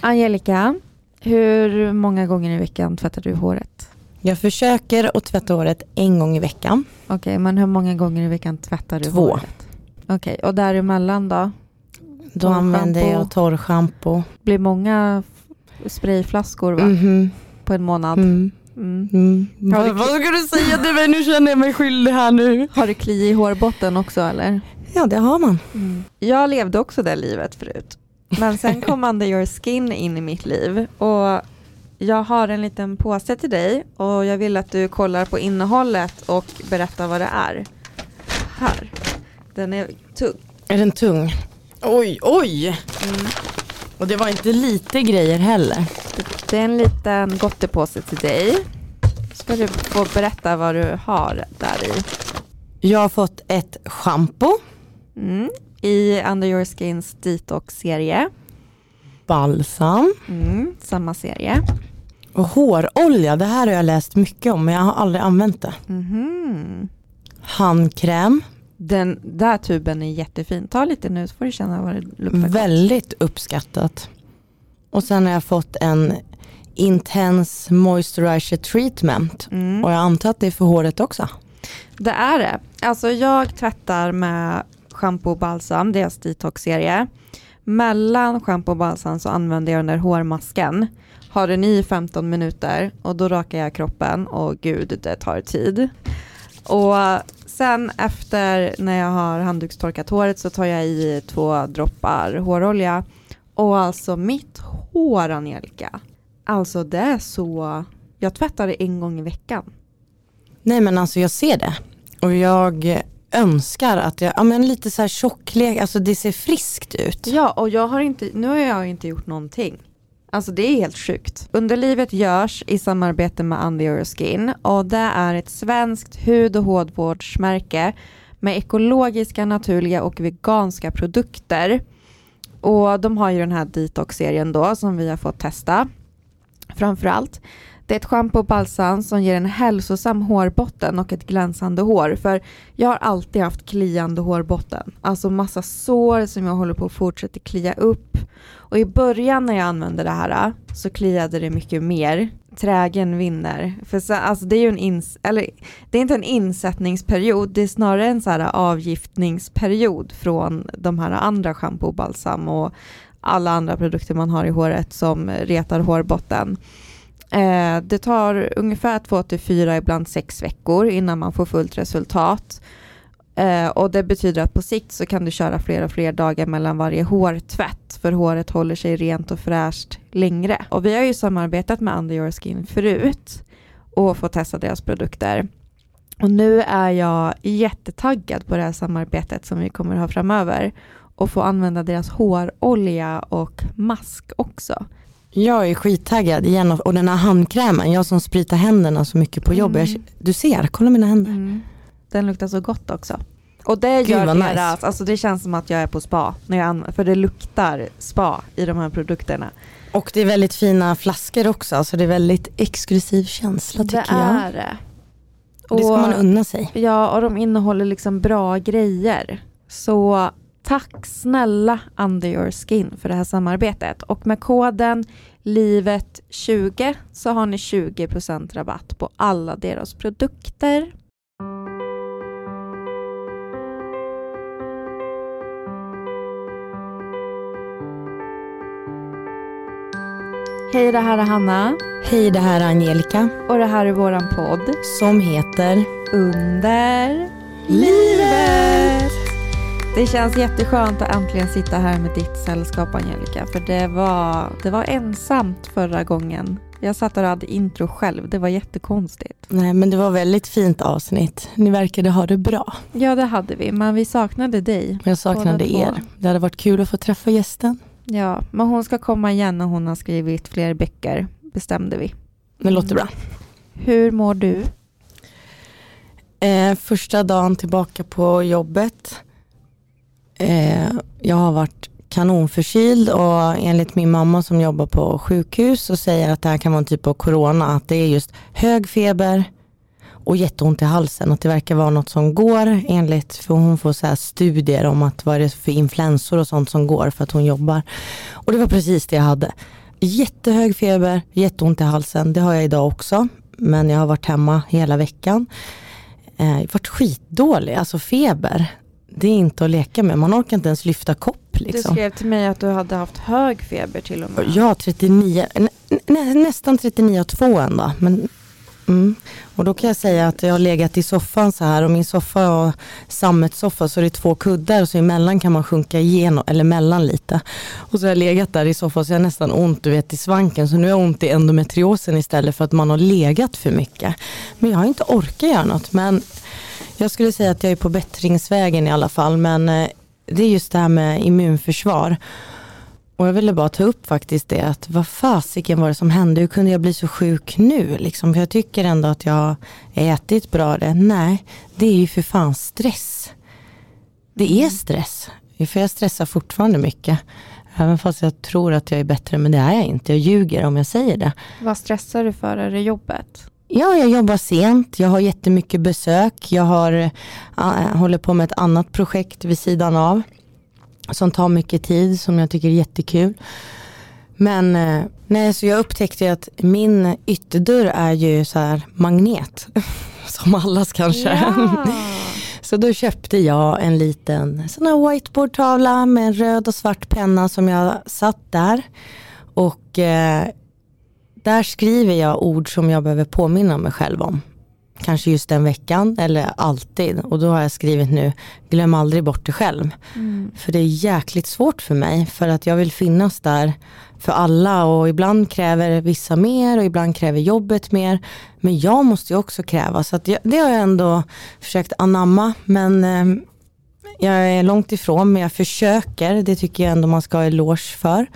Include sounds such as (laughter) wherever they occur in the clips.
Angelica, hur många gånger i veckan tvättar du håret? Jag försöker att tvätta håret en gång i veckan. Okej, men hur många gånger i veckan tvättar du Två. håret? Okej, och däremellan då? Då använder jag torrschampo. blir många sprayflaskor va? Mhm. på en månad. Mm. Mm. Mm. Har du- Vad, vad ska du säga till mig? Nu känner jag mig skyldig här nu. Har du kli i hårbotten också eller? Ja det har man. Jag levde också det livet förut. Men sen (laughs) kom Under Your Skin in i mitt liv och jag har en liten påse till dig och jag vill att du kollar på innehållet och berättar vad det är. Här. Den är tung. Är den tung? Oj, oj. Mm. Och det var inte lite grejer heller. Det är en liten gottepåse till dig. Ska du få berätta vad du har där i. Jag har fått ett schampo, Mm. I Under Your Skins Detox-serie. balsam Mm. Samma serie. och hårolja. Det här har jag läst mycket om men jag har aldrig använt det. Mhm. Handkräm, Den där tuben är jättefin. Ta lite nu så får du känna vad det luktar gott. väldigt uppskattat. Och sen har jag fått en Intense Moisturizer Treatment. Mm. Och jag antar att det är för håret också. Det är det. Alltså jag tvättar med shampoo och balsam, deras detox-serie. Mellan shampoo och balsam så använder jag den där hårmasken. Har den i 15 minuter och då rakar jag kroppen och gud det tar tid. Och sen efter när jag har handdukstorkat håret så tar jag i två droppar hårolja. Och alltså mitt hår Angelica, alltså det är så, jag tvättar det en gång i veckan. Nej men alltså jag ser det. Och jag önskar att jag, ja men lite så här tjocklek, alltså det ser friskt ut. Ja, och jag har inte, nu har jag inte gjort någonting. Alltså det är helt sjukt. Underlivet görs i samarbete med Under Your Skin och det är ett svenskt hud och hårvårdsmärke med ekologiska, naturliga och veganska produkter. Och de har ju den här detox-serien då som vi har fått testa. Framförallt. Det är ett schampo och balsam som ger en hälsosam hårbotten och ett glänsande hår. För jag har alltid haft kliande hårbotten. Alltså massa sår som jag håller på att fortsätta klia upp. Och i början när jag använde det här så kliade det mycket mer. Trägen vinner. För så, alltså det är ju en ins eller det är inte en insättningsperiod, det är snarare en så här avgiftningsperiod från de här andra schampo och balsam och alla andra produkter man har i håret som retar hårbotten. Eh, det tar ungefär två till fyra, ibland sex veckor innan man får fullt resultat. Eh, och det betyder att på sikt så kan du köra fler och fler dagar mellan varje hårtvätt för håret håller sig rent och fräscht längre. Och vi har ju samarbetat med Under Your Skin förut och fått testa deras produkter. Och nu är jag jättetaggad på det här samarbetet som vi kommer ha framöver och få använda deras hårolja och mask också. Jag är skittaggad igen och den här handkrämen, jag som spritar händerna så mycket på jobbet. Mm. Du ser, kolla mina händer. Den luktar så gott också. Och det Gud, gör deras, nice. alltså det känns som att jag är på spa, när jag för det luktar spa i de här produkterna. Och det är väldigt fina flaskor också, så det är väldigt exklusiv känsla tycker det jag. är det. Och det ska man unna sig. Ja, och de innehåller liksom bra grejer. Så tack snälla Under Your Skin för det här samarbetet. Och med koden LIVET20 så har ni 20% rabatt på alla deras produkter. Hej, det här är Hanna Hej, det här är Angelica och det här är våran podd som heter Under Livet. Det känns jätteskönt att äntligen sitta här med ditt sällskap Angelica, för det var, det var ensamt förra gången. Jag satt och hade intro själv, det var jättekonstigt. Nej men det var väldigt fint avsnitt. Ni verkade ha det bra. Ja, det hade vi, men vi saknade dig. Jag saknade två. er. Det hade varit kul att få träffa gästen. Ja, men hon ska komma igen när hon har skrivit fler böcker, bestämde vi. Det låter bra. Hur mår du? Eh, första dagen tillbaka på jobbet. Eh, jag har varit kanonförkyld och enligt min mamma som jobbar på sjukhus så säger att det här kan vara en typ av corona. Att det är just hög feber och jätteont i halsen. Att det verkar vara något som går enligt, för hon får så här studier om att vad är det för influensor och sånt som går för att hon jobbar. Och det var precis det jag hade. jättehög feber, jätteont i halsen. Det har jag idag också. Men jag har varit hemma hela veckan. Eh, varit skitdålig, alltså feber. Det är inte att leka med. Man orkar inte ens lyfta kopp. Liksom. Du skrev till mig att du hade haft hög feber till och med. Ja, 39, nä, nästan 39,2 ändå. Men Mm. Och då kan jag säga att jag har legat i soffan så här och min soffa är sammetssoffa så det är två kuddar så emellan kan man sjunka igenom, eller mellan lite. Och så har jag legat där i soffan så jag har nästan ont du vet i svanken så nu har jag ont i endometriosen istället för att man har legat för mycket. Men jag har inte orkat göra något men jag skulle säga att jag är på bättringsvägen i alla fall men eh, det är just det här med immunförsvar. Och jag ville bara ta upp faktiskt det att vad fasiken var det som hände? Hur kunde jag bli så sjuk nu? Liksom, för jag tycker ändå att jag har ätit bra det. Nej, det är ju för fan stress. Det är mm. stress. För jag stressar fortfarande mycket. Även fast jag tror att jag är bättre, men det är jag inte. Jag ljuger om jag säger det. Vad stressar du för? Är det jobbet? Ja, jag jobbar sent. Jag har jättemycket besök. Jag har, håller på med ett annat projekt vid sidan av som tar mycket tid som jag tycker är jättekul. Men eh, nej, så jag upptäckte att min ytterdörr är ju så här magnet. (laughs) som allas kanske. Ja. (laughs) Så då köpte jag en liten sån här whiteboardtavla med en röd och svart penna som jag satt där. Och eh, där skriver jag ord som jag behöver påminna mig själv om kanske just den veckan eller alltid. Och då har jag skrivit nu, glöm aldrig bort det själv. Mm. För det är jäkligt svårt för mig för att jag vill finnas där för alla och ibland kräver vissa mer och ibland kräver jobbet mer. Men jag måste ju också kräva så jag, det har jag ändå försökt anamma men eh, jag är långt ifrån men jag försöker, det tycker jag ändå man ska ha eloge för.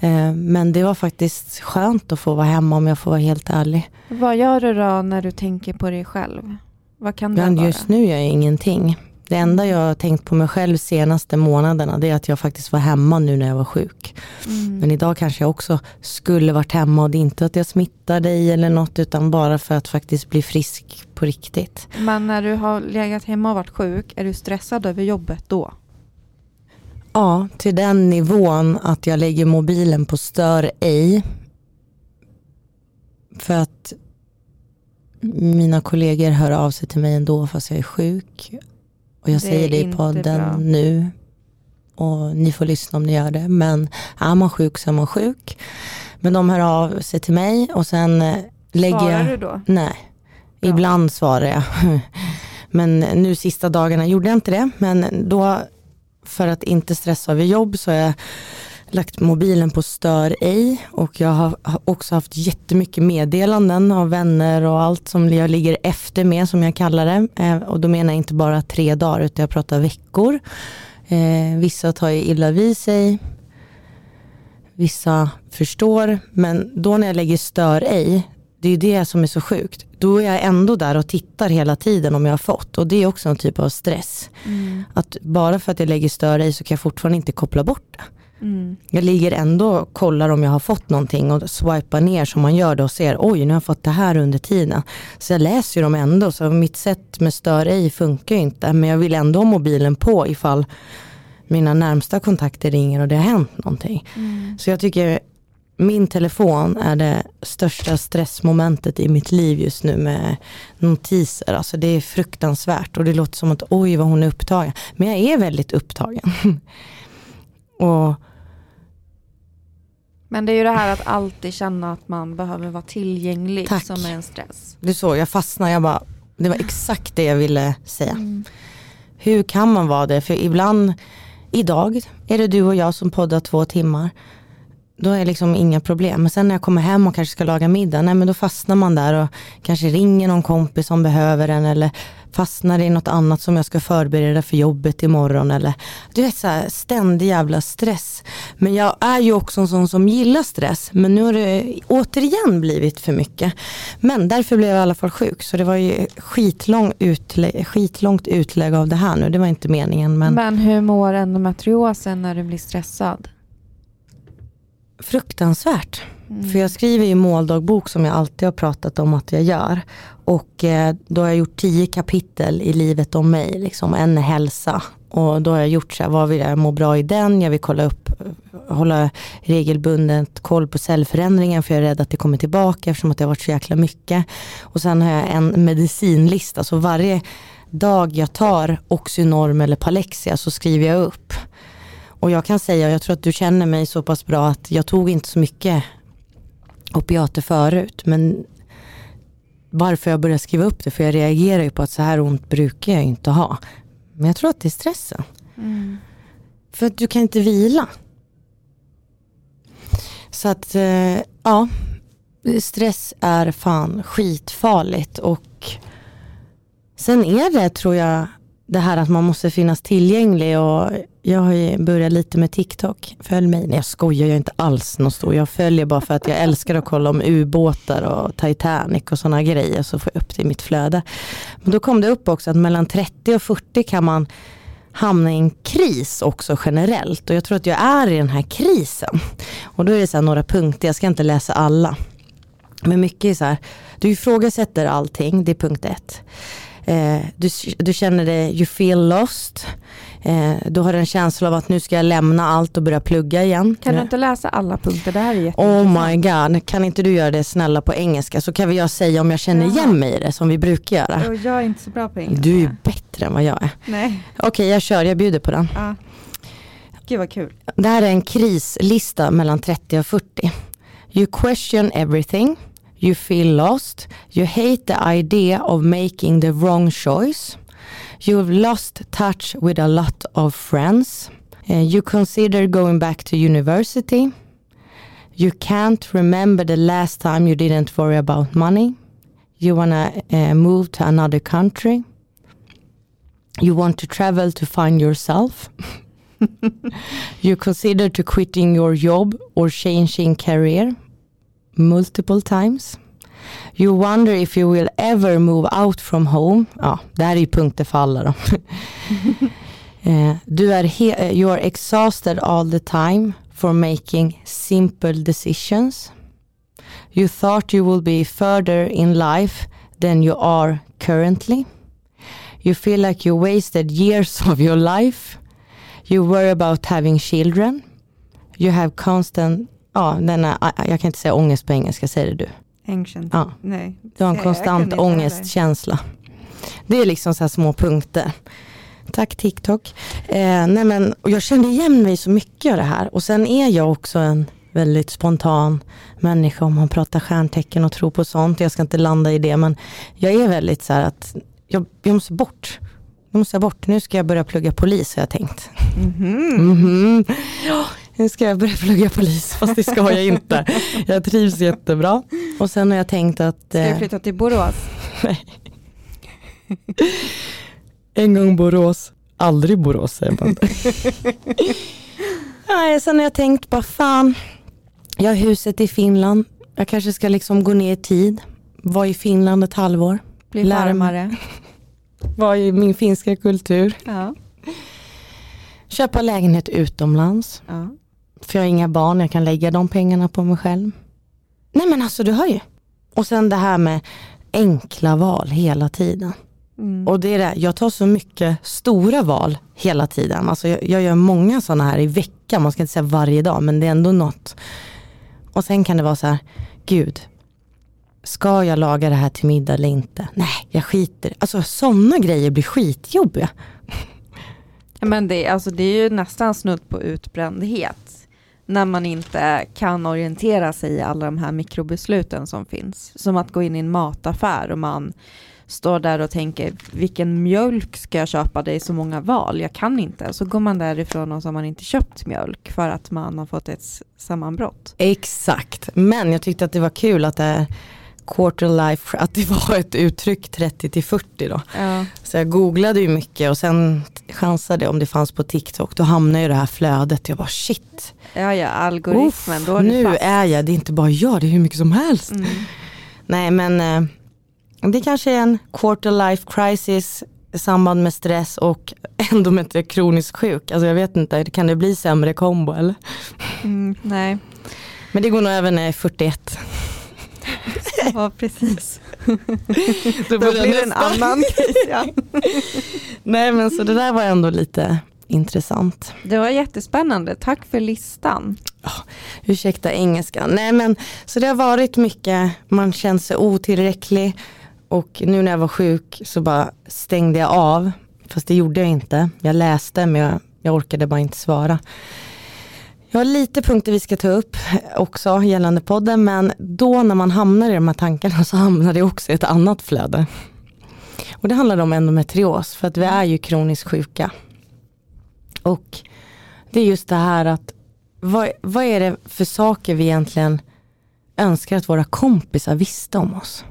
Eh, men det var faktiskt skönt att få vara hemma om jag får vara helt ärlig. Vad gör du då när du tänker på dig själv? Vad kan det vara? Just nu gör jag ingenting. Det enda jag har tänkt på mig själv senaste månaderna det är att jag faktiskt var hemma nu när jag var sjuk. Mm. Men idag kanske jag också skulle varit hemma och det är inte att jag smittar dig eller något utan bara för att faktiskt bli frisk på riktigt. Men när du har legat hemma och varit sjuk, är du stressad över jobbet då? Ja, till den nivån att jag lägger mobilen på stör ej. För att mina kollegor hör av sig till mig ändå fast jag är sjuk. Och jag det säger det i podden nu. Och ni får lyssna om ni gör det. Men är man sjuk så är man sjuk. Men de hör av sig till mig och sen eh, lägger jag... Svarar du då? Nej. Ja. Ibland svarar jag. (laughs) Men nu sista dagarna gjorde jag inte det. Men då för att inte stressa över jobb så har jag lagt mobilen på stör ej och jag har också haft jättemycket meddelanden av vänner och allt som jag ligger efter med som jag kallar det. Eh, och då menar jag inte bara tre dagar utan jag pratar veckor. Eh, vissa tar ju illa vid sig. Vissa förstår men då när jag lägger stör ej det är det som är så sjukt. Då är jag ändå där och tittar hela tiden om jag har fått och det är också en typ av stress. Mm. Att bara för att jag lägger stör i så kan jag fortfarande inte koppla bort det. Mm. Jag ligger ändå och kollar om jag har fått någonting och swipar ner som man gör det och ser oj nu har jag fått det här under tiden. Så jag läser ju dem ändå så mitt sätt med stör i funkar ju inte men jag vill ändå ha mobilen på ifall mina närmsta kontakter ringer och det har hänt någonting. Mm. Så jag tycker min telefon är det största stressmomentet i mitt liv just nu med notiser. Alltså det är fruktansvärt och det låter som att oj vad hon är upptagen. Men jag är väldigt upptagen. (laughs) och men det är ju det här att alltid känna att man behöver vara tillgänglig Tack. som är en stress. Du såg, jag fastnade, jag bara, det var exakt det jag ville säga. Mm. Hur kan man vara det? För ibland, idag är det du och jag som poddar två timmar då är det liksom inga problem. Men sen när jag kommer hem och kanske ska laga middag, nej men då fastnar man där och kanske ringer någon kompis som behöver en eller fastnar i något annat som jag ska förbereda för jobbet imorgon eller du vet så här, ständig jävla stress. Men jag är ju också en sån som gillar stress men nu har det återigen blivit för mycket. Men därför blev jag i alla fall sjuk så det var ju skitlång utlä skitlångt utlägg av det här nu, det var inte meningen. Men, men hur mår endometriosen när du blir stressad? Fruktansvärt. Mm. För jag skriver ju måldagbok som jag alltid har pratat om att jag gör. Och eh, då har jag gjort tio kapitel i livet om mig. Liksom. En är hälsa, Och då har jag gjort så här, vad vill jag må bra i den? Jag vill kolla upp, hålla regelbundet koll på cellförändringen för jag är rädd att det kommer tillbaka eftersom att det har varit så jäkla mycket. Och sen har jag en medicinlista, så varje dag jag tar Oxynorm eller Palexia så skriver jag upp. Och jag kan säga, jag tror att du känner mig så pass bra att jag tog inte så mycket opiater förut. Men varför jag började skriva upp det, för jag reagerar ju på att så här ont brukar jag inte ha. Men jag tror att det är stressen. Mm. För att du kan inte vila. Så att, eh, ja, stress är fan skitfarligt och sen är det tror jag det här att man måste finnas tillgänglig och jag har ju börjat lite med TikTok. Följ mig. Nej jag skojar, jag är inte alls någon stor. Jag följer bara för att jag älskar att kolla om ubåtar och Titanic och sådana grejer. Så får jag upp det i mitt flöde. Men då kom det upp också att mellan 30 och 40 kan man hamna i en kris också generellt. Och jag tror att jag är i den här krisen. Och då är det så några punkter, jag ska inte läsa alla. Men mycket är så här, du ifrågasätter allting, det är punkt ett. Eh, du, du känner dig, you feel lost. Eh, du har en känsla av att nu ska jag lämna allt och börja plugga igen. Kan du inte läsa alla punkter? Det här är Oh my god, kan inte du göra det snälla på engelska så kan vi jag säga om jag känner Jaha. igen mig i det som vi brukar göra. Jag är inte så bra på engelska. Du är bättre än vad jag är. Okej okay, jag kör, jag bjuder på den. Ja. Gud vad kul. Det här är en krislista mellan 30 och 40. You question everything. You feel lost. You hate the idea of making the wrong choice. You've lost touch with a lot of friends. Uh, you consider going back to university. You can't remember the last time you didn't worry about money. You want to uh, move to another country. You want to travel to find yourself. (laughs) you consider to quitting your job or changing career multiple times. You wonder if you will ever move out from home. Ja, det här är ju punkter för alla då. (laughs) eh, du är eh, you are exhausted all the time for making simple decisions. You thought you will be further in life than you are currently. You feel like you wasted years of your life. You worry about having children. You have constant, ja, denna, jag kan inte säga ångest på engelska, säger det du? Ancient. Ja. Nej. Du har en konstant ångestkänsla. Det är liksom så här små punkter. Tack TikTok. Eh, nej men, och jag kände igen mig så mycket av det här. Och sen är jag också en väldigt spontan människa om man pratar stjärntecken och tror på sånt. Jag ska inte landa i det men jag är väldigt så här att jag, jag måste bort. Jag måste bort. Nu ska jag börja plugga polis har jag tänkt. Mm -hmm. Mm -hmm. Nu ska jag börja plugga polis, fast det ska jag inte. Jag trivs jättebra. Och sen har jag tänkt att... Ska du eh, flytta till Borås? Nej. En gång Borås, aldrig Borås säger man. (laughs) Nej, sen har jag tänkt, bara fan, jag har huset i Finland. Jag kanske ska liksom gå ner i tid, vara i Finland ett halvår. Bli varmare. Vara i min finska kultur. Ja. Köpa lägenhet utomlands. Ja. För jag har inga barn, jag kan lägga de pengarna på mig själv. Nej men alltså du hör ju. Och sen det här med enkla val hela tiden. Mm. Och det är det, jag tar så mycket stora val hela tiden. Alltså jag, jag gör många sådana här i veckan, man ska inte säga varje dag, men det är ändå något. Och sen kan det vara så här, gud, ska jag laga det här till middag eller inte? Nej, jag skiter Alltså sådana grejer blir skitjobbiga. Men det, alltså, det är ju nästan snudd på utbrändhet när man inte kan orientera sig i alla de här mikrobesluten som finns. Som att gå in i en mataffär och man står där och tänker vilken mjölk ska jag köpa? Det är så många val, jag kan inte. Så går man därifrån och så har man inte köpt mjölk för att man har fått ett sammanbrott. Exakt, men jag tyckte att det var kul att det quarter life, att det var ett uttryck 30 till 40 då. Ja. Så jag googlade ju mycket och sen chansade om det fanns på TikTok. Då hamnade ju det här flödet. Jag bara shit. Ja ja, algoritmen. Uff, då är nu fast. är jag, det är inte bara jag, det är hur mycket som helst. Mm. Nej men eh, det kanske är en quarter life crisis i samband med stress och (laughs) endometrios sjuk. Alltså jag vet inte, kan det bli sämre kombo eller? Mm, nej. Men det går nog även när jag är 41. (laughs) Ja, precis. Då Då blir det en annan case. Ja. Nej men så det där var ändå lite intressant. Det var jättespännande, tack för listan. Ursäkta engelskan. Nej men så det har varit mycket, man känner sig otillräcklig och nu när jag var sjuk så bara stängde jag av. Fast det gjorde jag inte. Jag läste men jag, jag orkade bara inte svara. Jag har lite punkter vi ska ta upp också gällande podden men då när man hamnar i de här tankarna så hamnar det också i ett annat flöde. Och det handlar om endometrios för att vi är ju kroniskt sjuka. Och det är just det här att vad, vad är det för saker vi egentligen önskar att våra kompisar visste om oss?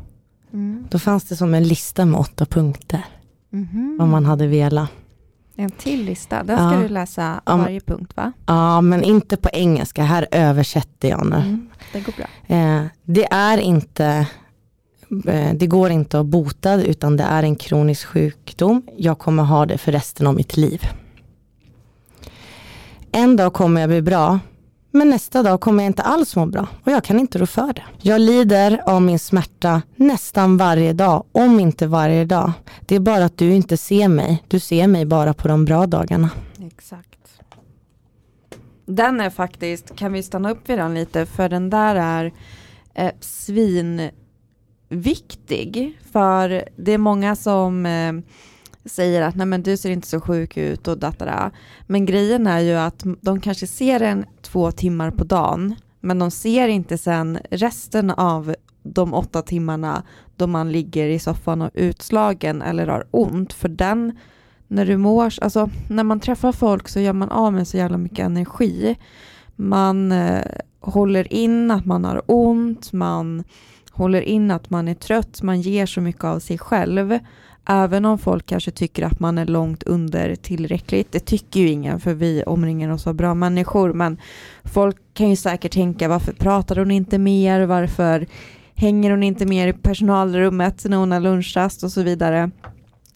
Då fanns det som en lista med åtta punkter. Mhm. Vad man hade velat. En till lista, den ska Ja. du läsa Ja, varje punkt va? Ja men inte på engelska, här översätter jag nu. Mm, det går bra. Eh, det är inte, eh, det går inte att bota utan det är en kronisk sjukdom. Jag kommer ha det för resten av mitt liv. En dag kommer jag bli bra, men nästa dag kommer jag inte alls må bra och jag kan inte rå för det. Jag lider av min smärta nästan varje dag, om inte varje dag. Det är bara att du inte ser mig, du ser mig bara på de bra dagarna. Exakt. Den är faktiskt, kan vi stanna upp vid den lite, för den där är eh, svinviktig. För det är många som eh, säger att nej men du ser inte så sjuk ut och datara. Men grejen är ju att de kanske ser en två timmar på dagen, men de ser inte sen resten av de åtta timmarna då man ligger i soffan och utslagen eller har ont. För den när du mår, alltså när man träffar folk så gör man av med så jävla mycket energi. Man eh, håller in att man har ont, man håller in att man är trött, man ger så mycket av sig själv. Även om folk kanske tycker att man är långt under tillräckligt. Det tycker ju ingen för vi omringar oss av bra människor. Men folk kan ju säkert tänka varför pratar hon inte mer? Varför hänger hon inte mer i personalrummet när hon har lunchrast och så vidare.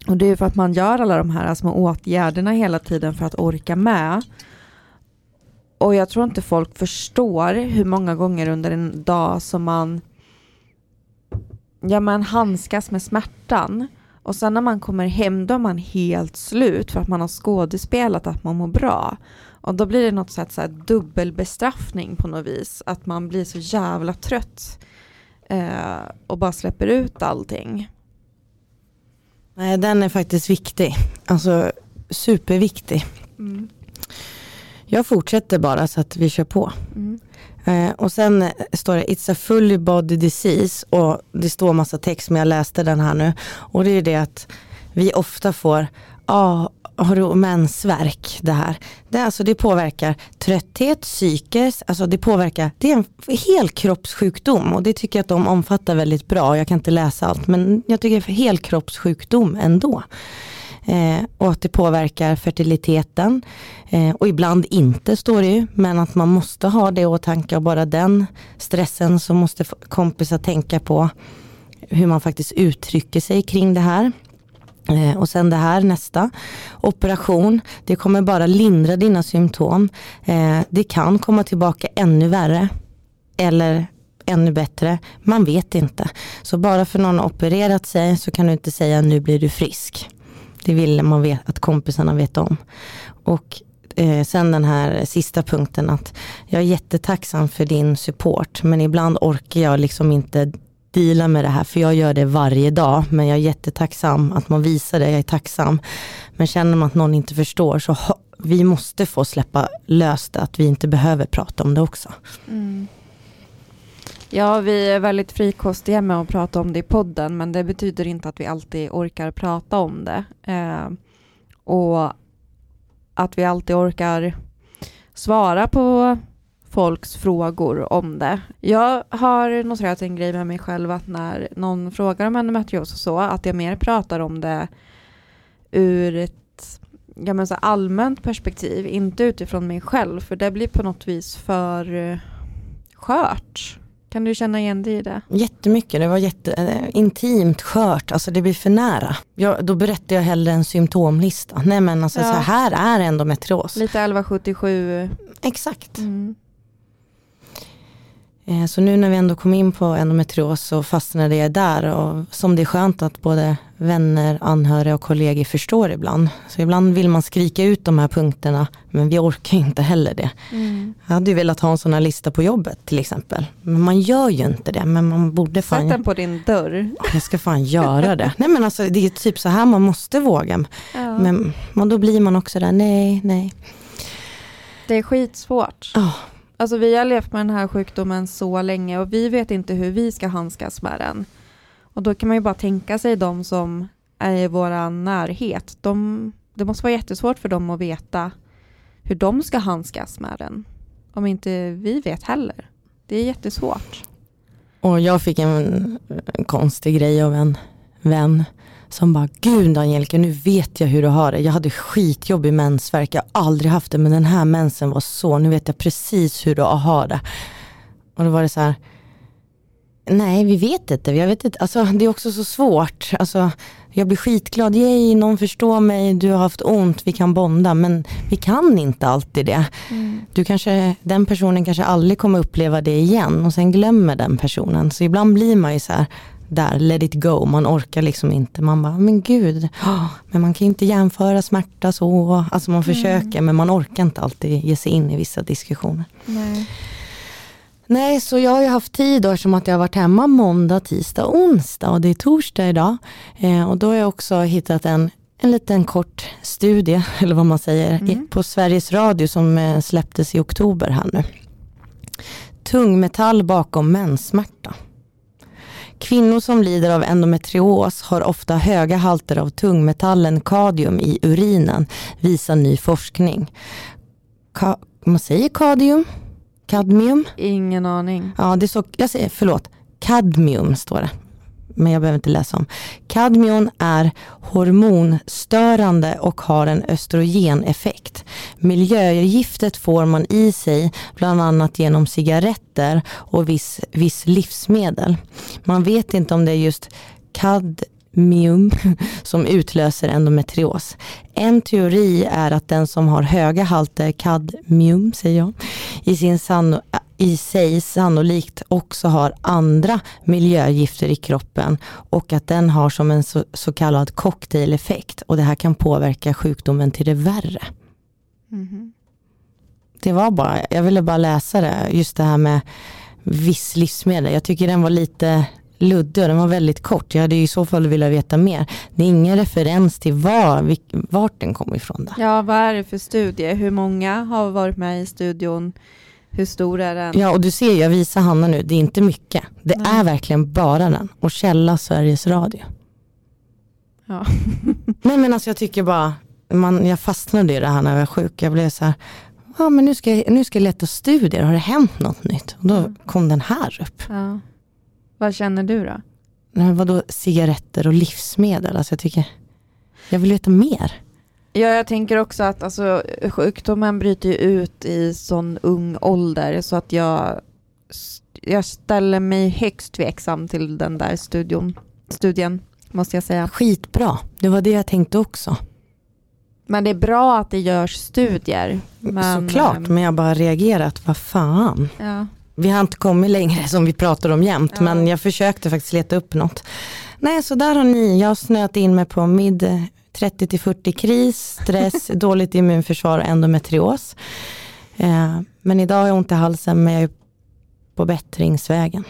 Och det är för att man gör alla de här små åtgärderna hela tiden för att orka med. Och jag tror inte folk förstår hur många gånger under en dag som man ja, man handskas med smärtan. Och sen när man kommer hem då är man helt slut för att man har skådespelat att man mår bra. Och då blir det något sätt så här dubbelbestraffning på något vis. Att man blir så jävla trött eh, och bara släpper ut allting. Nej, den är faktiskt viktig. Alltså superviktig. Mm. Jag fortsätter bara så att vi kör på. Mm. Eh, och sen står det It's a fully body disease och det står massa text men jag läste den här nu. Och det är det att vi ofta får, ja har du mensvärk det här? Det, alltså, det påverkar trötthet, psykes, alltså det påverkar, det är en helkroppssjukdom och det tycker jag att de omfattar väldigt bra. Jag kan inte läsa allt men jag tycker det är helkroppssjukdom ändå. Eh, och att det påverkar fertiliteten. Eh, och ibland inte står det ju, men att man måste ha det i åtanke och bara den stressen så måste kompisar tänka på hur man faktiskt uttrycker sig kring det här. Eh, och sen det här nästa, operation, det kommer bara lindra dina symptom. Eh, det kan komma tillbaka ännu värre eller ännu bättre, man vet inte. Så bara för någon har opererat sig så kan du inte säga nu blir du frisk. Det vill man vet, att kompisarna vet om. Och eh, sen den här sista punkten att jag är jättetacksam för din support men ibland orkar jag liksom inte deala med det här för jag gör det varje dag men jag är jättetacksam att man visar det, jag är tacksam. Men känner man att någon inte förstår så ha, vi måste få släppa löst det, att vi inte behöver prata om det också. Mm. Ja, vi är väldigt frikostiga med att prata om det i podden, men det betyder inte att vi alltid orkar prata om det. Eh, och att vi alltid orkar svara på folks frågor om det. Jag har noterat en grej med mig själv att när någon frågar om endometrios och så, att jag mer pratar om det ur ett ja, men så allmänt perspektiv, inte utifrån mig själv, för det blir på något vis för eh, skört. Kan du känna igen dig i det? Jättemycket, det var jätte, eh, intimt, skört, alltså det blir för nära. Jag, då berättar jag hellre en symptomlista. Nej men alltså Ja. så här är endometrios. Lite 1177. Exakt. Mm. Eh, Så nu när vi ändå kom in på endometrios så fastnade jag där och som det är skönt att både vänner, anhöriga och kollegor förstår ibland. Så ibland vill man skrika ut de här punkterna men vi orkar inte heller det. Jag hade ju velat ha en sån här lista på jobbet till exempel. Men man gör ju inte det. Men man borde Sätt fan, den på din dörr. jag ska fan göra det. (laughs) Nej men alltså det är typ så här man måste våga. Ja. Men och då blir man också där, nej, nej. Det är skitsvårt. Ja. Alltså vi har levt med den här sjukdomen så länge och vi vet inte hur vi ska handskas med den. Och då kan man ju bara tänka sig de som är i vår närhet. De, det måste vara jättesvårt för dem att veta hur de ska handskas med den. Om inte vi vet heller. Det är jättesvårt. Och jag fick en, en konstig grej av en vän som bara, gud Angelica nu vet jag hur du har det. Jag hade skitjobbig mensvärk, jag har aldrig haft det men den här mensen var så, nu vet jag precis hur du har det. Och då var det så här, nej vi vet inte, jag vet inte. Alltså, det är också så svårt. Alltså, jag blir skitglad, yay någon förstår mig, du har haft ont, vi kan bonda men vi kan inte alltid det du kanske, den personen kanske aldrig kommer uppleva det igen och sen glömmer den personen. Så ibland blir man ju så här, där, let it go, man orkar liksom inte. Man bara, men gud, ah, men man kan inte jämföra smärta så. Alltså man försöker men man orkar inte alltid ge sig in i vissa diskussioner. Nej. Nej, så jag har ju haft tid då eftersom att jag har varit hemma måndag, tisdag, onsdag och det är torsdag idag. Eh, och då har jag också hittat en, en liten kort studie, (laughs) eller vad man säger, i- på Sveriges Radio som eh, släpptes i oktober här nu. Tungmetall bakom menssmärta. Kvinnor som lider av endometrios har ofta höga halter av tungmetallen kadium i urinen, visar ny forskning. Ka- man säger kadium? Kadmium? Ingen aning. Ja, det är så, jag säger, förlåt, kadmium står det. Men jag behöver inte läsa om. Kadmium är hormonstörande och har en östrogeneffekt. Miljögiftet får man i sig bland annat genom cigaretter och viss, viss livsmedel. Man vet inte om det är just kadmium som utlöser endometrios. En teori är att den som har höga halter kadmium, säger jag, i, sin sanno, i sig sannolikt också har andra miljögifter i kroppen och att den har som en så, så kallad cocktaileffekt och det här kan påverka sjukdomen till det värre. Mhm. Det var bara, jag ville bara läsa det, just det här med viss livsmedel. Jag tycker den var lite luddig och den var väldigt kort. Jag hade ju i så fall velat veta mer. Det är ingen referens till var, vart den kom ifrån. Där. Ja, vad är det för studie? Hur många har varit med i studion? Hur stor är den? Ja och du ser, jag visar Hanna nu, det är inte mycket. Det Nej. är verkligen bara den. Och källa Sveriges Radio. Ja. (laughs) Nej men alltså jag tycker bara, man, jag fastnade i det här när jag var sjuk. Jag blev så här, ja men nu ska, jag, nu ska jag leta studier, har det hänt något nytt? Och då kom den här upp. ja. Vad känner du då? Men vadå cigaretter och livsmedel? Alltså jag tycker, jag vill veta mer. Ja, jag tänker också att alltså, sjukdomen bryter ju ut i sån ung ålder så att jag, jag ställer mig högst tveksam till den där studion, studien, måste jag säga. Skitbra, det var det jag tänkte också. Men det är bra att det görs studier. Men, Såklart, ehm, men jag bara reagerat, vad fan. Ja. Vi har inte kommit längre (laughs) som vi pratar om jämt, Ja. men jag försökte faktiskt leta upp något. Nej, så där har ni, jag har snöat in mig på mid 30 40 kris, stress, (laughs) dåligt immunförsvar och endometrios. Eh, men idag har jag ont i halsen, men jag är på bättringsvägen.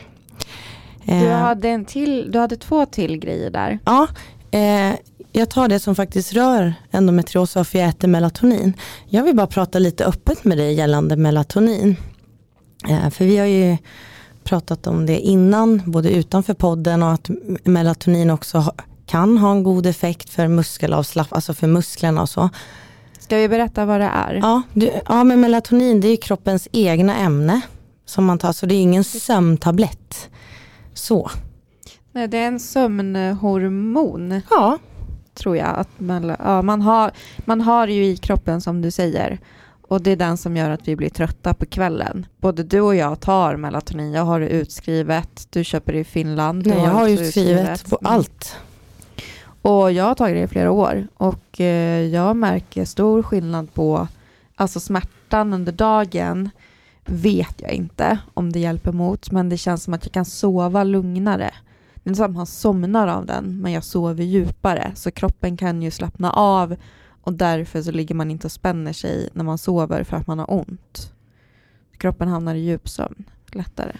Du, Eh, hade en till, du hade två till grejer där. Ja, eh, jag tar det som faktiskt rör endometrios varför jag äter melatonin. Jag vill bara prata lite öppet med dig gällande melatonin. Eh, för vi har ju pratat om det innan, både utanför podden och att melatonin också kan ha en god effekt för muskelavslapp, alltså för musklerna och så. Ska vi berätta vad det är? Ja, du, ja men melatonin det är kroppens egna ämne som man tar, så det är ingen sömntablett. Så, Nej, det är en sömnhormon ja, tror jag. Att man, ja, man, har, man har ju i kroppen som du säger. Och det är den som gör att vi blir trötta på kvällen. Både du och jag tar melatonin. Jag har det utskrivet. Du köper det i Finland. Nej, jag har ju skrivit på Mm. allt. Och jag har tagit det i flera år. Och eh, jag märker stor skillnad på alltså smärtan under dagen. vet jag inte om det hjälper mot, men det känns som att jag kan sova lugnare. Det är som att man somnar av den, men jag sover djupare, så kroppen kan ju slappna av och därför så ligger man inte och spänner sig när man sover för att man har ont. Kroppen hamnar i djupsömn lättare.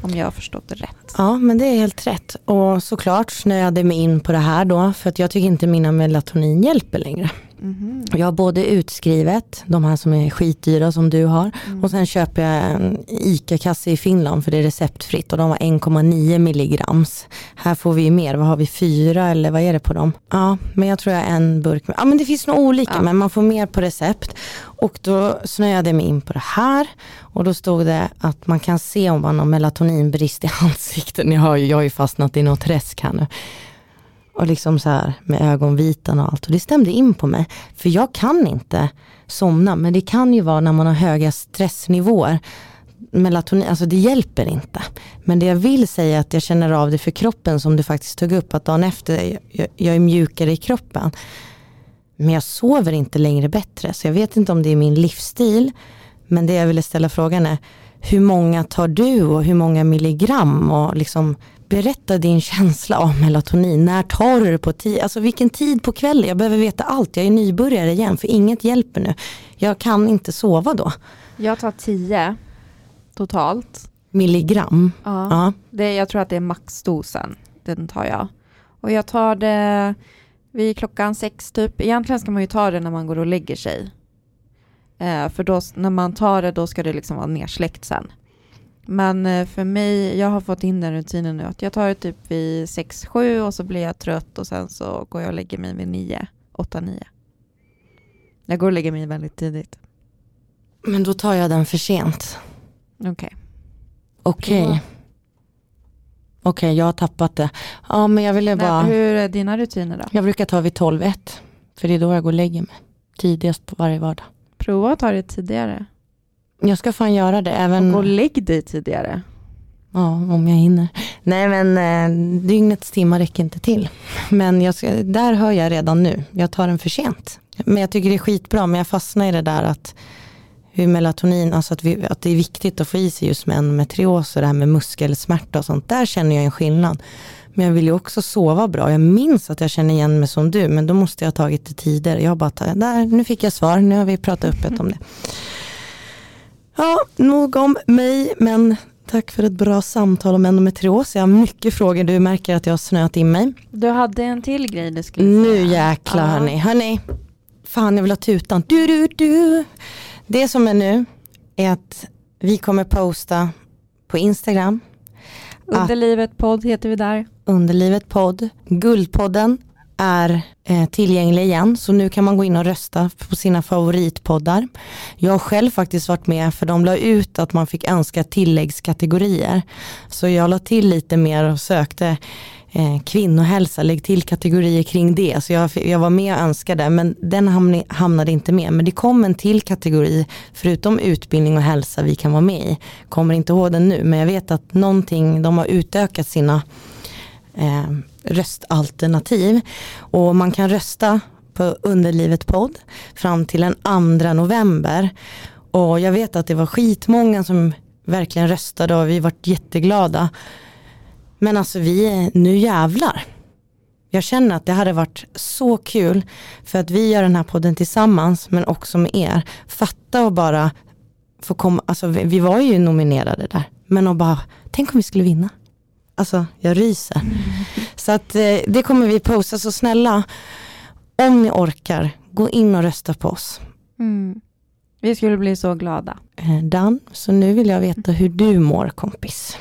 Om jag har förstått det rätt. Ja, men det är helt rätt. Och såklart snöade jag mig in på det här då, för att jag tycker inte mina melatonin hjälper längre. Mhm. Jag har både utskrivet, de här som är skitdyra som du har, Mm. och sen köper jag en ICA-kasse i Finland för det är receptfritt och de var 1,9 milligrams. Här får vi mer, vad har vi, fyra eller vad är det på dem? Ja, men jag tror jag en burk. Ja men det finns nog olika, Ja. men man får mer på recept. Och då snöade jag mig in på det här och då stod det att man kan se om man har melatoninbrist i (laughs) ansiktet. Ni har ju, jag har ju fastnat i något träsk här nu. Och liksom så här med ögonvitan och allt. Och det stämde in på mig. För jag kan inte somna, men det kan ju vara när man har höga stressnivåer. Melatonin, alltså det hjälper inte. Men det jag vill säga är att jag känner av det för kroppen som du faktiskt tog upp, att dagen efter, jag, jag är mjukare i kroppen. Men jag sover inte längre bättre, så jag vet inte om det är min livsstil. Men det jag ville ställa frågan är, hur många tar du och hur många milligram? Och liksom berätta din känsla av melatonin. När tar du det på tid? Alltså vilken tid på kvällen? Jag behöver veta allt. Jag är nybörjare igen för inget hjälper nu. Jag kan inte sova då. Jag tar 10 totalt. Milligram. Ja. Ja. Det, jag tror att det är maxdosen. Den tar jag. Och jag tar det vid klockan sex typ. Egentligen ska man ju ta det när man går och lägger sig. Eh, för då, när man tar det då ska det liksom vara nersläckt sen. Men eh, för mig, jag har fått in den rutinen nu att jag tar det typ vid 6-7 och så blir jag trött och sen så går jag och lägger mig vid 9, 8-9. Jag går och lägger mig väldigt tidigt. Men då tar jag den för sent. Okej. Okej. Ja. Okej, jag har tappat det. Ja, men jag ville bara... Men Hur är dina rutiner då? Jag brukar ta vid 12-1. För det är då jag går och lägger mig. Tidigast på varje vardag. Prova att ta det tidigare. Jag ska fan göra det. Även... Och gå och lägg dig tidigare. Ja, om jag hinner. Nej men eh, dygnets timmar räcker inte till. Men ska, där hör jag redan nu, jag tar den för sent. Men jag tycker det är skitbra, men jag fastnar i det där att hur melatonin, alltså att, vi, att det är viktigt att få i sig just med endometrios och det här med muskelsmärta och sånt. Där känner jag en skillnad. Men jag vill ju också sova bra. Jag minns att jag känner igen mig som du, men då måste jag ha tagit det tidigare. Jag bara där, nu fick jag svar, nu har vi pratat öppet om det. Ja, nog om mig, men tack för ett bra samtal om endometrios. Jag har mycket frågor, du märker att jag har snöat in mig. Du hade en till grej du skulle Nu säga. jäklar Ja. hörni. hörni. Fan jag vill ha tutan. Du, du, du. Det som är nu är att vi kommer posta på Instagram, Underlivet podd heter vi där. Underlivet podd. Guldpodden är eh, tillgänglig igen så nu kan man gå in och rösta på sina favoritpoddar. Jag har själv faktiskt varit med för de la ut att man fick önska tilläggskategorier. Så jag la till lite mer och sökte eh, kvinnohälsa, lägg till kategorier kring det. Så jag, jag var med och önskade men den hamnade inte med. Men det kom en till kategori förutom utbildning och hälsa vi kan vara med i. Kommer inte ihåg den nu men jag vet att någonting, de har utökat sina eh, röstalternativ. Och man kan rösta på Underlivet podd fram till den 2 november. Och jag vet att det var skitmånga som verkligen röstade och vi vart jätteglada. Men alltså vi, är- nu jävlar. Jag känner att det hade varit så kul för att vi gör den här podden tillsammans men också med er. Fatta och bara få komma, alltså vi, vi var ju nominerade där. Men och bara, tänk om vi skulle vinna. Alltså jag ryser. Så att eh, det kommer vi posta, så snälla om ni orkar, gå in och rösta på oss. Mm. Vi skulle bli så glada. Eh, Dan, så nu vill jag veta hur du mår kompis.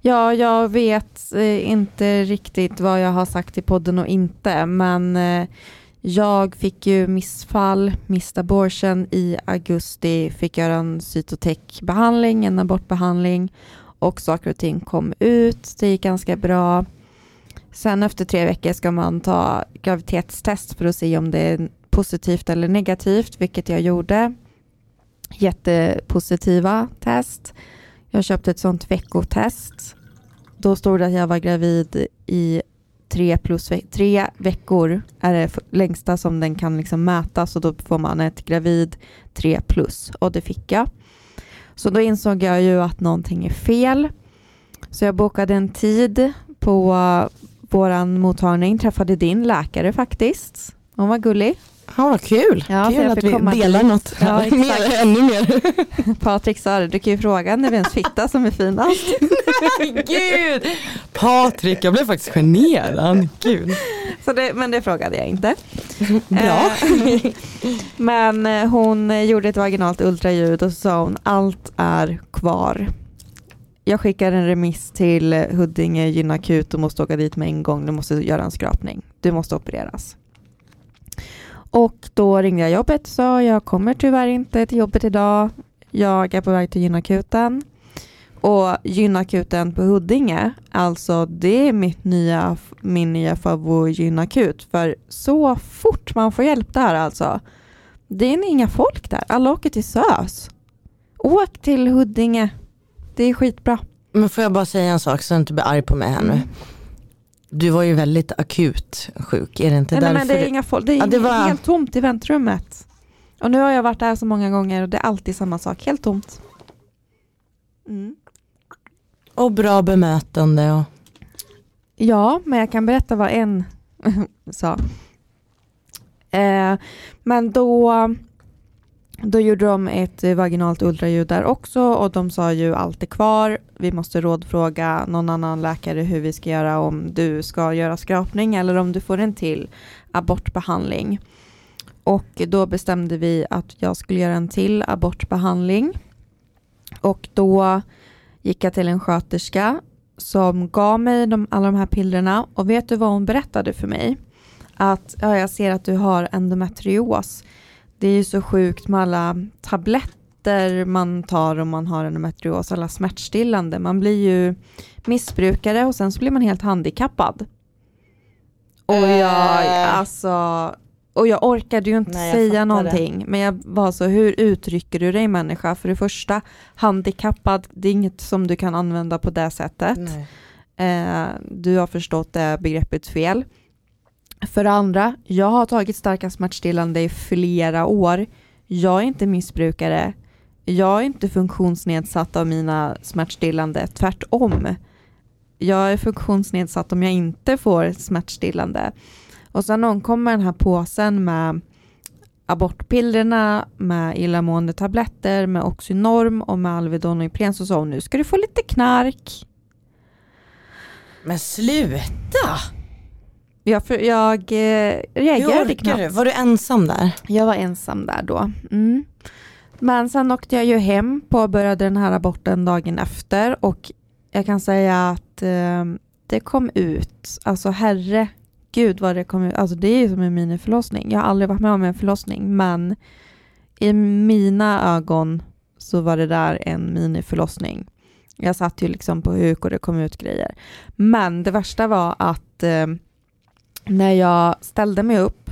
Ja, jag vet eh, inte riktigt vad jag har sagt i podden och inte, men jag fick ju missfall, missed abortion i augusti, fick göra en cytotech-behandling, en abortbehandling och saker och ting kom ut, det gick ganska bra. Sen efter tre veckor ska man ta graviditetstest för att se om det är positivt eller negativt, vilket jag gjorde. Jättepositiva test. Jag köpte ett sånt veckotest. Då stod det att jag var gravid i tre plus ve- tre veckor är det längsta som den kan liksom mätas och då får man ett gravid tre plus och det fick jag. Så då insåg jag ju att någonting är fel. Så jag bokade en tid på våran mottagning, träffade din läkare faktiskt. Hon var gullig. Ja, vad kul. Ja, kul att vi delar dit. något. Ja, (laughs) mer, ännu mer. (laughs) Patrik sa det, du kan ju fråga när det är ens fitta som är finast. (laughs) Gud! Patrik, jag blev faktiskt generad. Gud. Så det, men det frågade jag inte. Bra. Eh, men eh, hon gjorde ett vaginalt ultraljud och så sa hon allt är kvar. Jag skickar en remiss till Huddinge gynakut, du måste åka dit med en gång, du måste göra en skrapning, du måste opereras. Och då ringde jag jobbet och sa jag kommer tyvärr inte till jobbet idag, jag är på väg till gynakuten. Och gynakuten på Huddinge, alltså det är mitt nya, min nya favoritgynakut. För så fort man får hjälp där alltså. Det är inga folk där, alla åker till SÖS. Åk till Huddinge, det är skitbra. Men får jag bara säga en sak så du inte blir arg på mig här nu. Du var ju väldigt akut sjuk, är det inte Nej, nej, men därför? det är inga folk, det är Ja, det var- helt tomt i väntrummet. Och nu har jag varit där så många gånger och det är alltid samma sak, helt tomt. Mm. Och bra bemötande och Ja, men jag kan berätta vad en (laughs) sa. Eh, men då, då gjorde de ett eh, vaginalt ultraljud där också och de sa ju allt är kvar. Vi måste rådfråga någon annan läkare hur vi ska göra om du ska göra skrapning eller om du får en till abortbehandling. Och då bestämde vi att jag skulle göra en till abortbehandling. Och då gick jag till en sköterska som gav mig de, alla de här pillerna och vet du vad hon berättade för mig? Att ja, jag ser att du har endometrios. Det är ju så sjukt med alla tabletter man tar om man har endometrios, alla smärtstillande. Man blir ju missbrukare och sen så blir man helt handikappad. Och jag, Äh. alltså, och jag orkade ju inte Nej, säga fattar det. någonting. Men jag var så, hur uttrycker du dig människa? För det första, handikappad, det är inget som du kan använda på det sättet. Eh, du har förstått det begreppet fel. För det andra, jag har tagit starka smärtstillande i flera år. Jag är inte missbrukare. Jag är inte funktionsnedsatt av mina smärtstillande, tvärtom. Jag är funktionsnedsatt om jag inte får smärtstillande. Och sen någon kommer den här påsen med abortpillerna, med illamående tabletter, med Oxynorm och med Alvedon och Ipren så sa hon nu ska du få lite knark. Men sluta! Jag, för, jag eh, reagerade knappt. du? Var du ensam där? Jag var ensam där då. Mm. Men sen åkte jag ju hem, påbörjade den här aborten dagen efter och jag kan säga att eh, det kom ut, alltså herregud vad det kom ut, alltså det är ju som en miniförlossning. Jag har aldrig varit med om en förlossning men i mina ögon så var det där en miniförlossning. Jag satt ju liksom på huk och det kom ut grejer. Men det värsta var att eh, när jag ställde mig upp,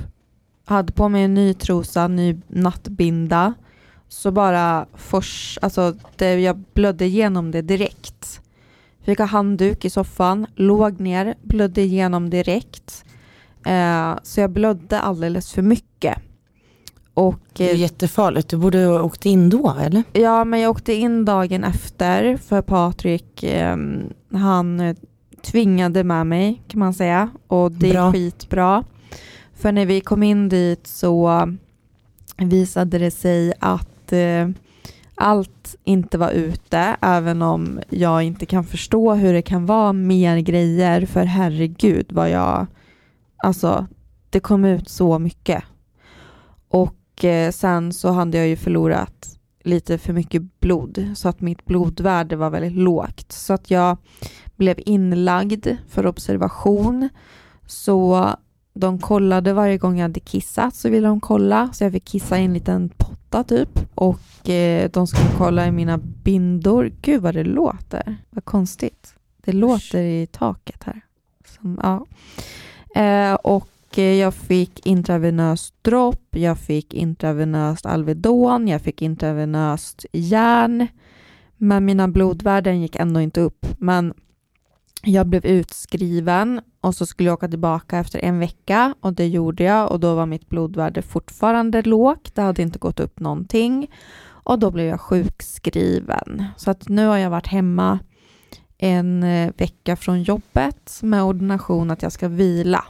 hade på mig en ny trosa, ny nattbinda, så bara fors, alltså det, jag blödde igenom det direkt. Fick ha handduk i soffan, låg ner, blödde igenom direkt. Eh, så jag blödde alldeles för mycket. Och Det är eh, jättefarligt, du borde ha åkt in då eller? Ja, men jag åkte in dagen efter för Patrik, eh, han tvingade med mig kan man säga och det Bra. är skitbra. För när vi kom in dit så visade det sig att eh, allt inte var ute, även om jag inte kan förstå hur det kan vara mer grejer, för herregud vad jag, alltså det kom ut så mycket. Och eh, sen så hade jag ju förlorat lite för mycket blod så att mitt blodvärde var väldigt lågt. Så att jag blev inlagd för observation. Så de kollade varje gång jag hade kissat så ville de kolla så jag fick kissa i en liten potta typ och eh, de skulle kolla i mina bindor. Gud vad det låter, vad konstigt. Det låter i taket här. Som, ja. eh, och eh, jag fick intravenöst dropp, jag fick intravenöst Alvedon, jag fick intravenöst järn. Men mina blodvärden gick ändå inte upp. Men jag blev utskriven och så skulle jag åka tillbaka efter en vecka och det gjorde jag och då var mitt blodvärde fortfarande lågt. Det hade inte gått upp någonting. och då blev jag sjukskriven. Så att nu har jag varit hemma en eh, vecka från jobbet med ordination att jag ska vila.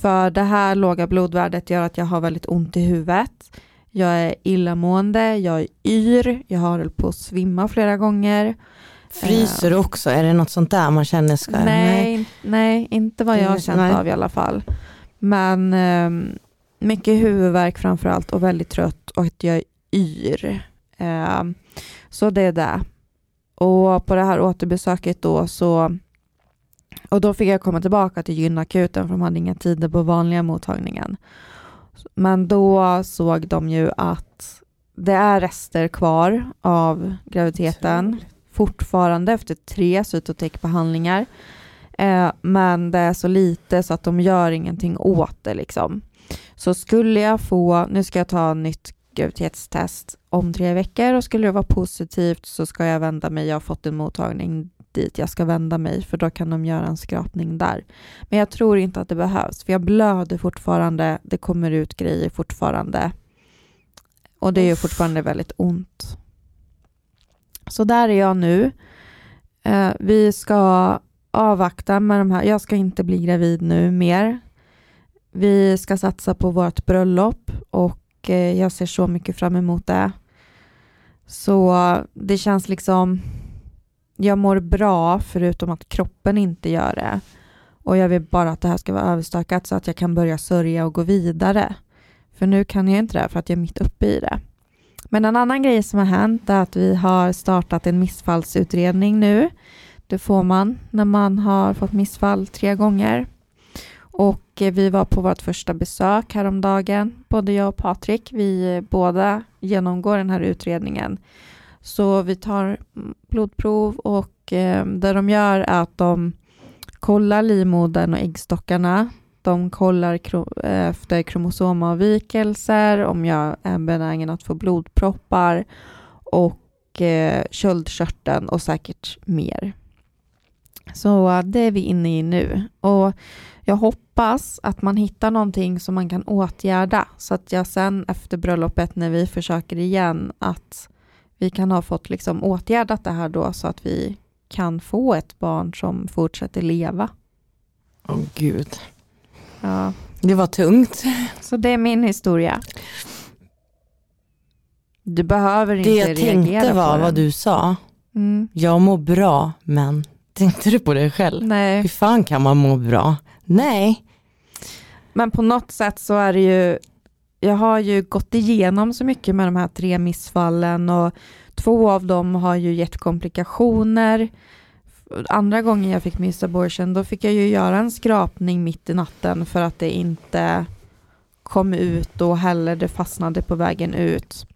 För det här låga blodvärdet gör att jag har väldigt ont i huvudet. Jag är illamående, jag är yr, jag har hållit på att svimma flera gånger. Fryser du också? Är det något sånt där man känner? Ska, nej, nej, nej, inte vad jag har känt nej. av i alla fall. Men eh, mycket huvudvärk framför allt och väldigt trött och att jag är yr. Eh, så det är det. Och på det här återbesöket då så och då fick jag komma tillbaka till gynakuten för de hade inga tider på vanliga mottagningen. Men då såg de ju att det är rester kvar av graviditeten fortfarande efter tre cytotekbehandlingar. Eh, men det är så lite så att de gör ingenting åt det liksom. Så skulle jag få, nu ska jag ta nytt graviditetstest om tre veckor och skulle det vara positivt så ska jag vända mig, jag har fått en mottagning dit jag ska vända mig för då kan de göra en skrapning där. Men jag tror inte att det behövs för jag blöder fortfarande, det kommer ut grejer fortfarande och det är ju fortfarande väldigt ont. Så där är jag nu. Eh, vi ska avvakta med de här, jag ska inte bli gravid nu mer. Vi ska satsa på vårt bröllop och eh, jag ser så mycket fram emot det. Så det känns liksom, jag mår bra förutom att kroppen inte gör det. Och jag vill bara att det här ska vara överstökat så att jag kan börja sörja och gå vidare. För nu kan jag inte det för att jag är mitt uppe i det. Men en annan grej som har hänt är att vi har startat en missfallsutredning nu. Det får man när man har fått missfall tre gånger. Och eh, vi var på vårt första besök häromdagen, både jag och Patrik. Vi eh, båda genomgår den här utredningen. Så vi tar mm, blodprov och eh, det de gör är att de kollar livmodern och äggstockarna. De kollar efter kromosomavvikelser, om jag är benägen att få blodproppar och eh, köldkörteln och säkert mer. Så eh, det är vi inne i nu. Och jag hoppas att man hittar någonting som man kan åtgärda så att jag sen efter bröllopet när vi försöker igen att vi kan ha fått liksom åtgärdat det här då så att vi kan få ett barn som fortsätter leva. Åh oh, gud. Ja. Det var tungt. Så det är min historia. Du behöver inte reagera på Det jag tänkte var vad du sa. Mm. Jag mår bra, men (laughs) tänkte du på det själv? Nej. Hur fan kan man må bra? Nej. Men på något sätt så är det ju, jag har ju gått igenom så mycket med de här tre missfallen och två av dem har ju gett komplikationer. Andra gången jag fick miss abortion då fick jag ju göra en skrapning mitt i natten för att det inte kom ut då heller det fastnade på vägen ut.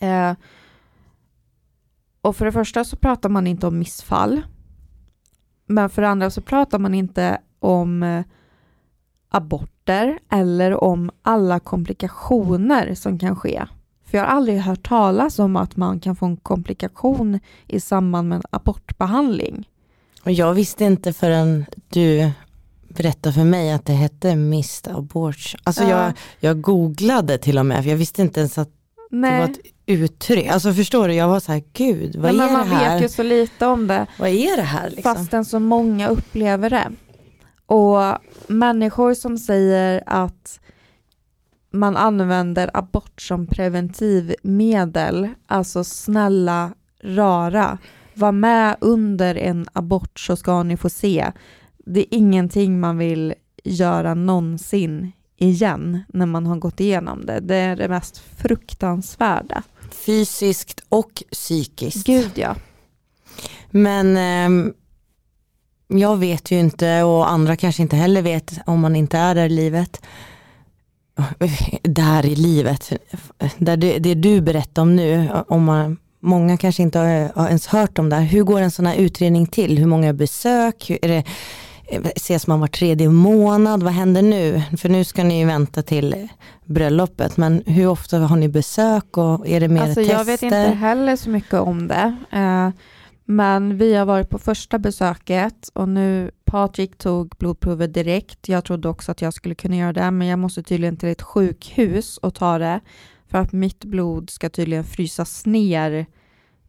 Eh, och för det första så pratar man inte om missfall. Men för det andra så pratar man inte om eh, aborter eller om alla komplikationer som kan ske. För jag har aldrig hört talas om att man kan få en komplikation i samband med en abortbehandling. Och jag visste inte förrän du berättade för mig att det hette missed abortion. Alltså ja. jag, jag googlade till och med, för jag visste inte ens att Nej. det var ett uttryck. Alltså förstår du, jag var så här, gud vad Nej, är det här? Man vet ju så lite om det. Vad är det här? Liksom? Fastän så många upplever det. Och människor som säger att man använder abort som preventivmedel, alltså snälla rara, var med under en abort så ska ni få se. Det är ingenting man vill göra någonsin igen när man har gått igenom det. Det är det mest fruktansvärda. Fysiskt och psykiskt. Gud ja. Men eh, jag vet ju inte och andra kanske inte heller vet om man inte är där i livet. (laughs) Där i livet, där det, det du berättar om nu, om man, många kanske inte har, har ens hört om det här. Hur går en sån här utredning till? Hur många besök? Är det, ses man var tredje månad? Vad händer nu? För nu ska ni ju vänta till bröllopet, men hur ofta har ni besök och är det mer alltså, tester? Jag vet inte heller så mycket om det. Men vi har varit på första besöket och nu Patrik tog blodprovet direkt. Jag trodde också att jag skulle kunna göra det, men jag måste tydligen till ett sjukhus och ta det För att mitt blod ska tydligen frysas ner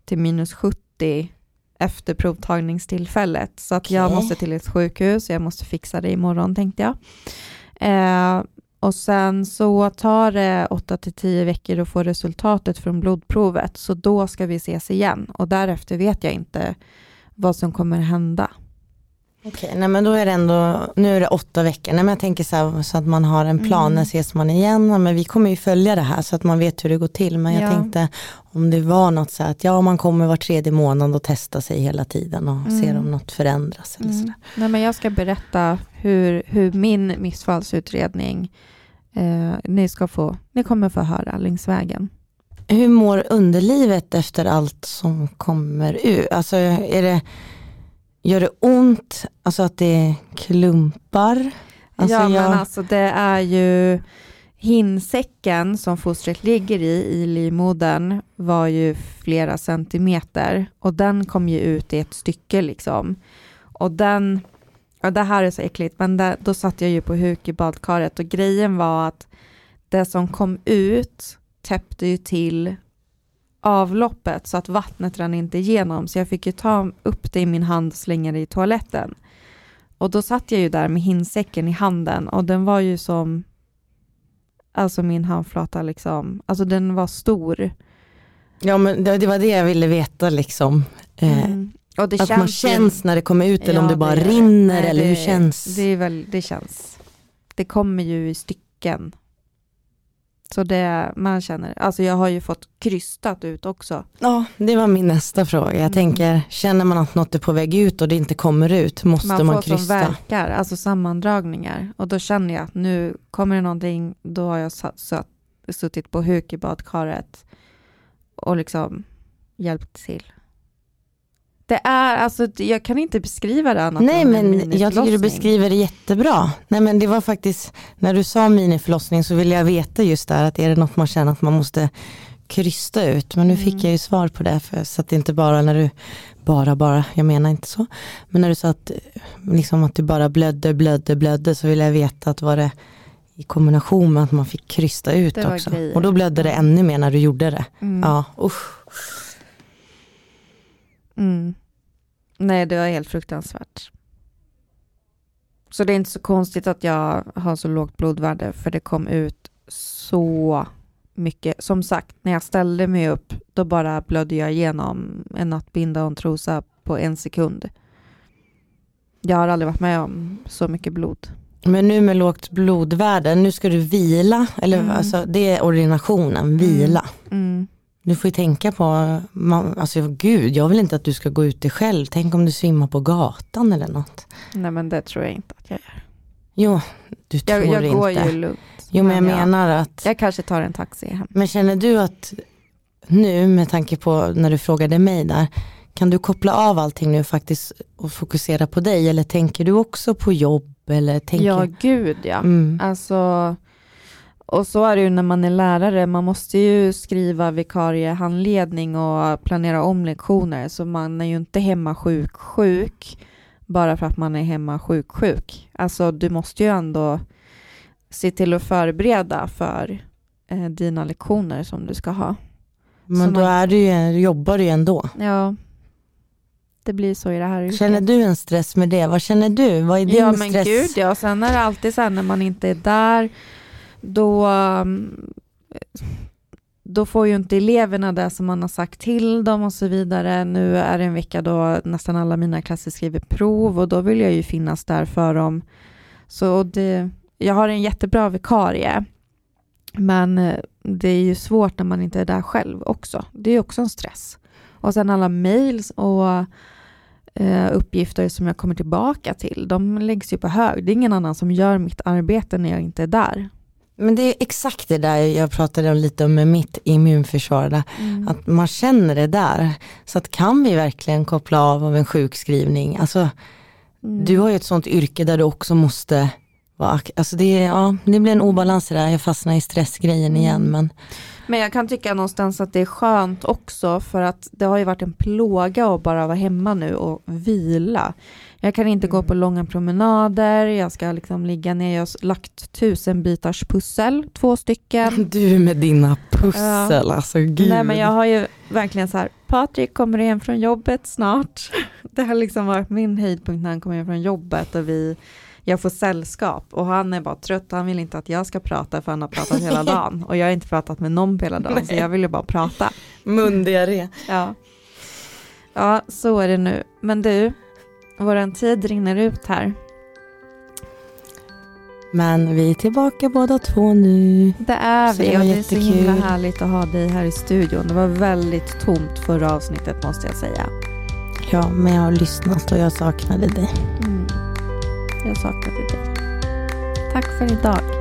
till minus 70 efter provtagningstillfället. Så att jag Okej. måste till ett sjukhus, jag måste fixa det imorgon tänkte jag. Eh, och sen så tar det 8 till 10 veckor att få resultatet från blodprovet. Så då ska vi ses igen och därefter vet jag inte vad som kommer hända. Okej, nej men då är det ändå, nu är det åtta veckor, nej men jag tänker så, här, så att man har en plan, Mm. när ses man igen? Men vi kommer ju följa det här så att man vet hur det går till. Men jag Ja. tänkte om det var något så här att ja man kommer var tredje månad och testa sig hela tiden och Mm. ser om något förändras. Eller Mm. sådär. Nej, men jag ska berätta hur, hur min missfallsutredning, eh, ni, ska få, ni kommer få höra längs vägen. Hur mår underlivet efter allt som kommer ut? Alltså är det, gör det ont? Alltså att det klumpar? Alltså ja, jag, men alltså det är ju hinsäcken som fostret ligger i, i livmodern, var ju flera centimeter och den kom ju ut i ett stycke liksom. Och den, ja det här är så äckligt, men där, då satt jag ju på huk i badkaret och grejen var att det som kom ut täppte ju till avloppet så att vattnet rann inte igenom så jag fick ju ta upp det i min hand och slänga det i toaletten. Och då satt jag ju där med hinsäcken i handen och den var ju som, alltså min handflata liksom, alltså den var stor. ja men det, det var det jag ville veta liksom. Eh, Mm. Och det Att man ju- känns när det kommer ut eller om Ja, det bara det. rinner Nej, eller det, hur känns? Det, är väl, det känns. Det kommer ju i stycken. Så det, man känner, alltså jag har ju fått krystat ut också. Ja, det var min nästa fråga. Jag Mm. tänker, känner man att något är på väg ut och det inte kommer ut, måste Man man, får som krysta? verkar, alltså sammandragningar. Och då känner jag att nu kommer det någonting, då har jag satt, satt, suttit på huk i badkaret och liksom hjälpt till. Det är, alltså jag kan inte beskriva det annat Nej än en men jag tycker du beskriver det jättebra. Nej men det var faktiskt, när du sa miniförlossning så ville jag veta just där att är det något man känner att man måste krysta ut. Men nu Mm. fick jag ju svar på det för så att det inte bara när du, bara bara, jag menar inte så. Men när du sa att, liksom att du bara blödde, blödde, blödde så ville jag veta att var det i kombination med att man fick krysta ut också. grejer. Och då blödde det ännu mer när du gjorde det. Mm. Ja, usch. Mm. Nej, det var helt fruktansvärt. Så det är inte så konstigt att jag har så lågt blodvärde, för det kom ut så mycket. Som sagt, när jag ställde mig upp, då bara blödde jag igenom en nattbinda och en trosa på en sekund. Jag har aldrig varit med om så mycket blod. Men nu med lågt blodvärde, nu ska du vila, eller Mm. alltså det är ordinationen, vila. Mm. Du får ju tänka på, man, alltså gud, jag vill inte att du ska gå ut dig själv. Tänk om du svimmar på gatan eller något. Nej, men det tror jag inte att jag gör. Jo, du tror Jag, jag går inte. ju lugnt. jo men jag men jag- menar att, Jag kanske tar en taxi hem. men känner du att nu med tanke på när du frågade mig där, kan du koppla av allting nu faktiskt och fokusera på dig eller tänker du också på jobb eller tänker? Ja, gud ja. Mm. Alltså, och så är det ju när man är lärare, man måste ju skriva vikariehandledning och planera om lektioner, så man är ju inte hemma sjuk sjuk bara för att man är hemma sjuk sjuk. Alltså du måste ju ändå se till att förbereda för eh, dina lektioner som du ska ha. Men så då man- är du ju, jobbar du ju ändå. Ja, det blir så i det här yrket. Känner du en stress med det? Vad känner du? Vad är din Ja men stress? gud ja, sen är det alltid så här när man inte är där, då, um, då får ju inte eleverna det som man har sagt till dem och så vidare. Nu är det en vecka då nästan alla mina klasser skriver prov och då vill jag ju finnas där för dem. Så det, jag har en jättebra vikarie, men eh, det är ju svårt när man inte är där själv också. Det är också en stress. Och sen alla mails och eh, uppgifter som jag kommer tillbaka till, de läggs ju på hög. Det är ingen annan som gör mitt arbete när jag inte är där. Men det är exakt det där jag pratade om lite om med mitt immunförsvar. Där. Att man känner det där. Så att kan vi verkligen koppla av av en sjukskrivning? Alltså, Mm. Du har ju ett sånt yrke där du också måste Alltså det, ja, det blir en obalans där, jag fastnar i stressgrejen igen. Mm. Men... men jag kan tycka någonstans att det är skönt också för att det har ju varit en plåga att bara vara hemma nu och vila. Jag kan inte mm. gå på långa promenader, jag ska liksom ligga ner, jag har lagt tusen bitars pussel, två stycken. (laughs) Du med dina pussel, ja. alltså gud. Nej men jag har ju verkligen så här, Patrik kommer hem från jobbet snart. (laughs) Det har liksom varit min höjdpunkt när han kommer hem från jobbet och vi jag får sällskap och han är bara trött, han vill inte att jag ska prata för han har pratat hela (laughs) dagen och jag har inte pratat med någon på hela dagen Nej. så jag vill ju bara prata. Mundiarré. Ja. ja, så är det nu. Men du, våran tid rinner ut här. Men vi är tillbaka båda två nu. Det är vi och det är så himla härligt att ha dig här i studion. Det var väldigt tomt förra avsnittet måste jag säga. Ja, men jag har lyssnat och jag saknade dig. Mm. Jag saknade dig. Tack för idag.